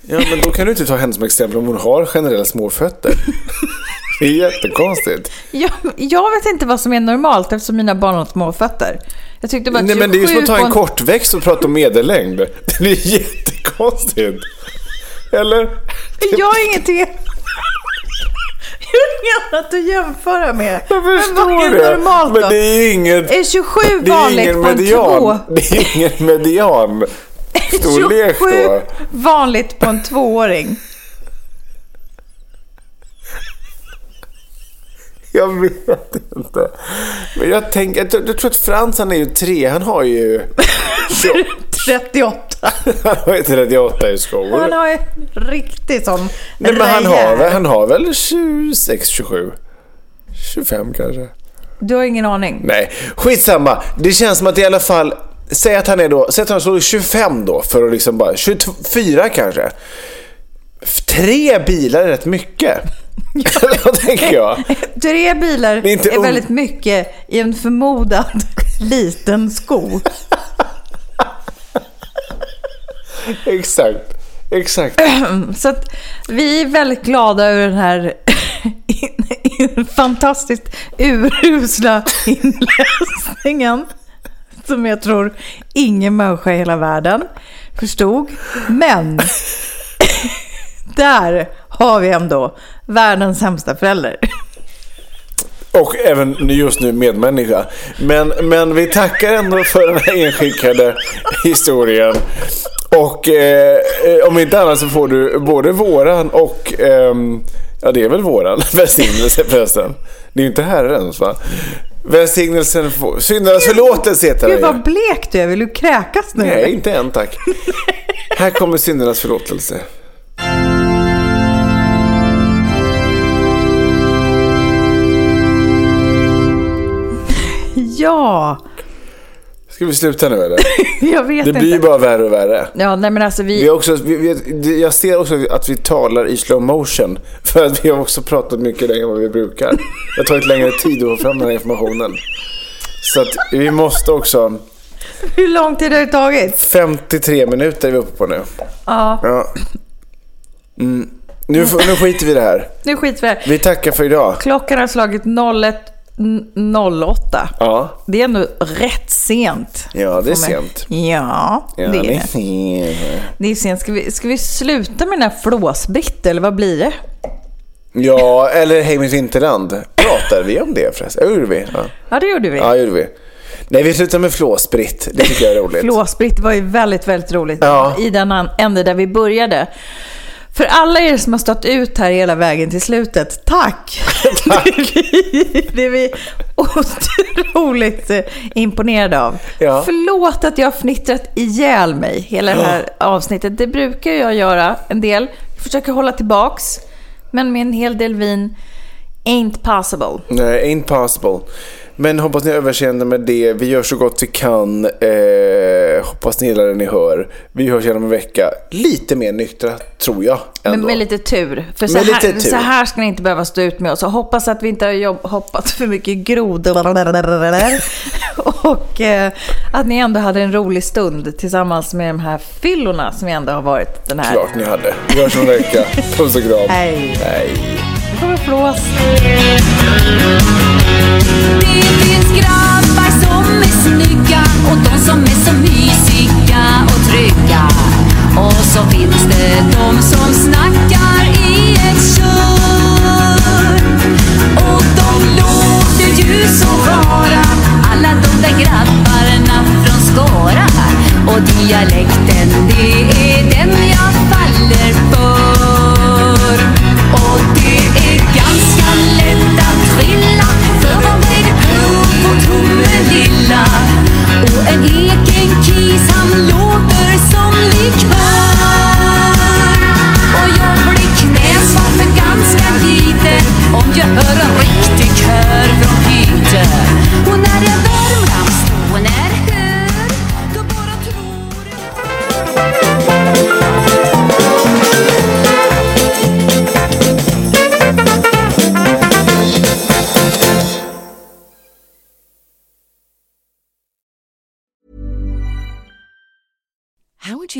Ja, men då kan du inte ta henne som exempel om hon har generella små fötter. Det är jättekonstigt. Jag, jag vet inte vad som är normalt eftersom mina barn har små fötter. Jag tyckte bara Nej, men det är ju som att ta 27 en kortväxt och prata om medellängd. Det är jättekonstigt. Eller? Jag har ingenting... Jag har inget annat att jämföra med. Jag men förstår vad är det. men det är inget... Är 27 Det är vanligt ingen på en två? median. Det är ingen median storlek 27 då. vanligt på en tvååring. Jag vet inte. Men jag tänker, jag, jag tror att Frans han är ju tre. Han har ju... 38. Han har ju 38 i skor. Han har ju riktigt sån Nej, men han har, väl- han har väl 26, 27? 25 kanske? Du har ingen aning? Nej, skitsamma. Det känns som att i alla fall, säg att han är då, säg att han står 25 då för att liksom bara, 24 kanske. Tre bilar är rätt mycket. Vad tänker jag? Tre bilar är är, inte ung- väldigt mycket i en förmodad liten sko. Exakt. Exakt. Så att vi är väldigt glada över den här fantastiskt urusla inläsningen. Som jag tror ingen människa i hela världen förstod. Men där har vi ändå världens sämsta förälder. Och även just nu medmänniska. Men, men vi tackar ändå för den här inskickade historien. Och eh, eh, om inte annat så får du både våran och, ehm, ja det är väl våran välsignelse förresten. Det är ju inte Herrens va? Välsignelsen får, syndarnas förlåtelse heter Gud det vad ju. blek du är. Vill du kräkas nu? Nej, inte än tack. Här kommer syndarnas förlåtelse. Ja, Ska vi sluta nu eller? jag vet Det blir ju inte. bara värre och värre. Ja, nej men alltså Vi vi... också, vi, vi, jag ser också att vi talar i slow motion. För att vi har också pratat mycket längre än vad vi brukar. Det har tagit längre tid att få fram den här informationen. Så att vi måste också... Hur lång tid har det tagit? 53 minuter är vi uppe på nu. Ja, Ja. Mm. Nu, nu skiter vi i det här. nu skiter vi i det här. Vi tackar för idag. Klockan har slagit 01.08. Ja, Det är ändå rätt sent. ja det är sent. Ja, Ja, det är det är... Det är sent. Ska vi, ska vi sluta med den här flåsbritt eller vad blir det? Ja, eller Hej mitt vinterland. Pratade vi om det förresten? Ja, gjorde vi. Ja. Ja, det gjorde vi. Ja, gjorde vi. Nej, vi slutar med flåsbritt. Det tycker jag är roligt. Flåsbritt var ju väldigt, väldigt roligt Ja. i den ände där vi började. För alla er som har stått ut här hela vägen till slutet, tack! Tack. Det är vi otroligt eh, imponerade av. Ja. Förlåt att jag har fnittrat ihjäl mig hela det här avsnittet. Det brukar jag göra en del. Jag försöker hålla tillbaks. Men med en hel del vin, ain't possible. Nej, ain't possible. Men hoppas ni överseende med det. Vi gör så gott vi kan. Eh, hoppas ni gillar det ni hör. Vi hörs igen om en vecka. Lite mer nyktra, tror jag. Men Ändå. med lite tur. För så Med här, lite tur. så här ska ni inte behöva stå ut med oss. Och hoppas att vi inte har jobb, hoppat för mycket grodor. Och eh, att ni ändå hade en rolig stund tillsammans med de här fyllorna som vi ändå har varit den här. Klart ni hade. Vi hörs om en vecka. Puss och kram. Hej. Hej. Kommer flås. Det finns grabbar som är snygga och de som är så mysiga och trygga. Och så finns det de som snackar i ett kör. Och de låter ju så rara, alla de där grabbarna från Skara. Och dialekten, det är den jag faller för. Är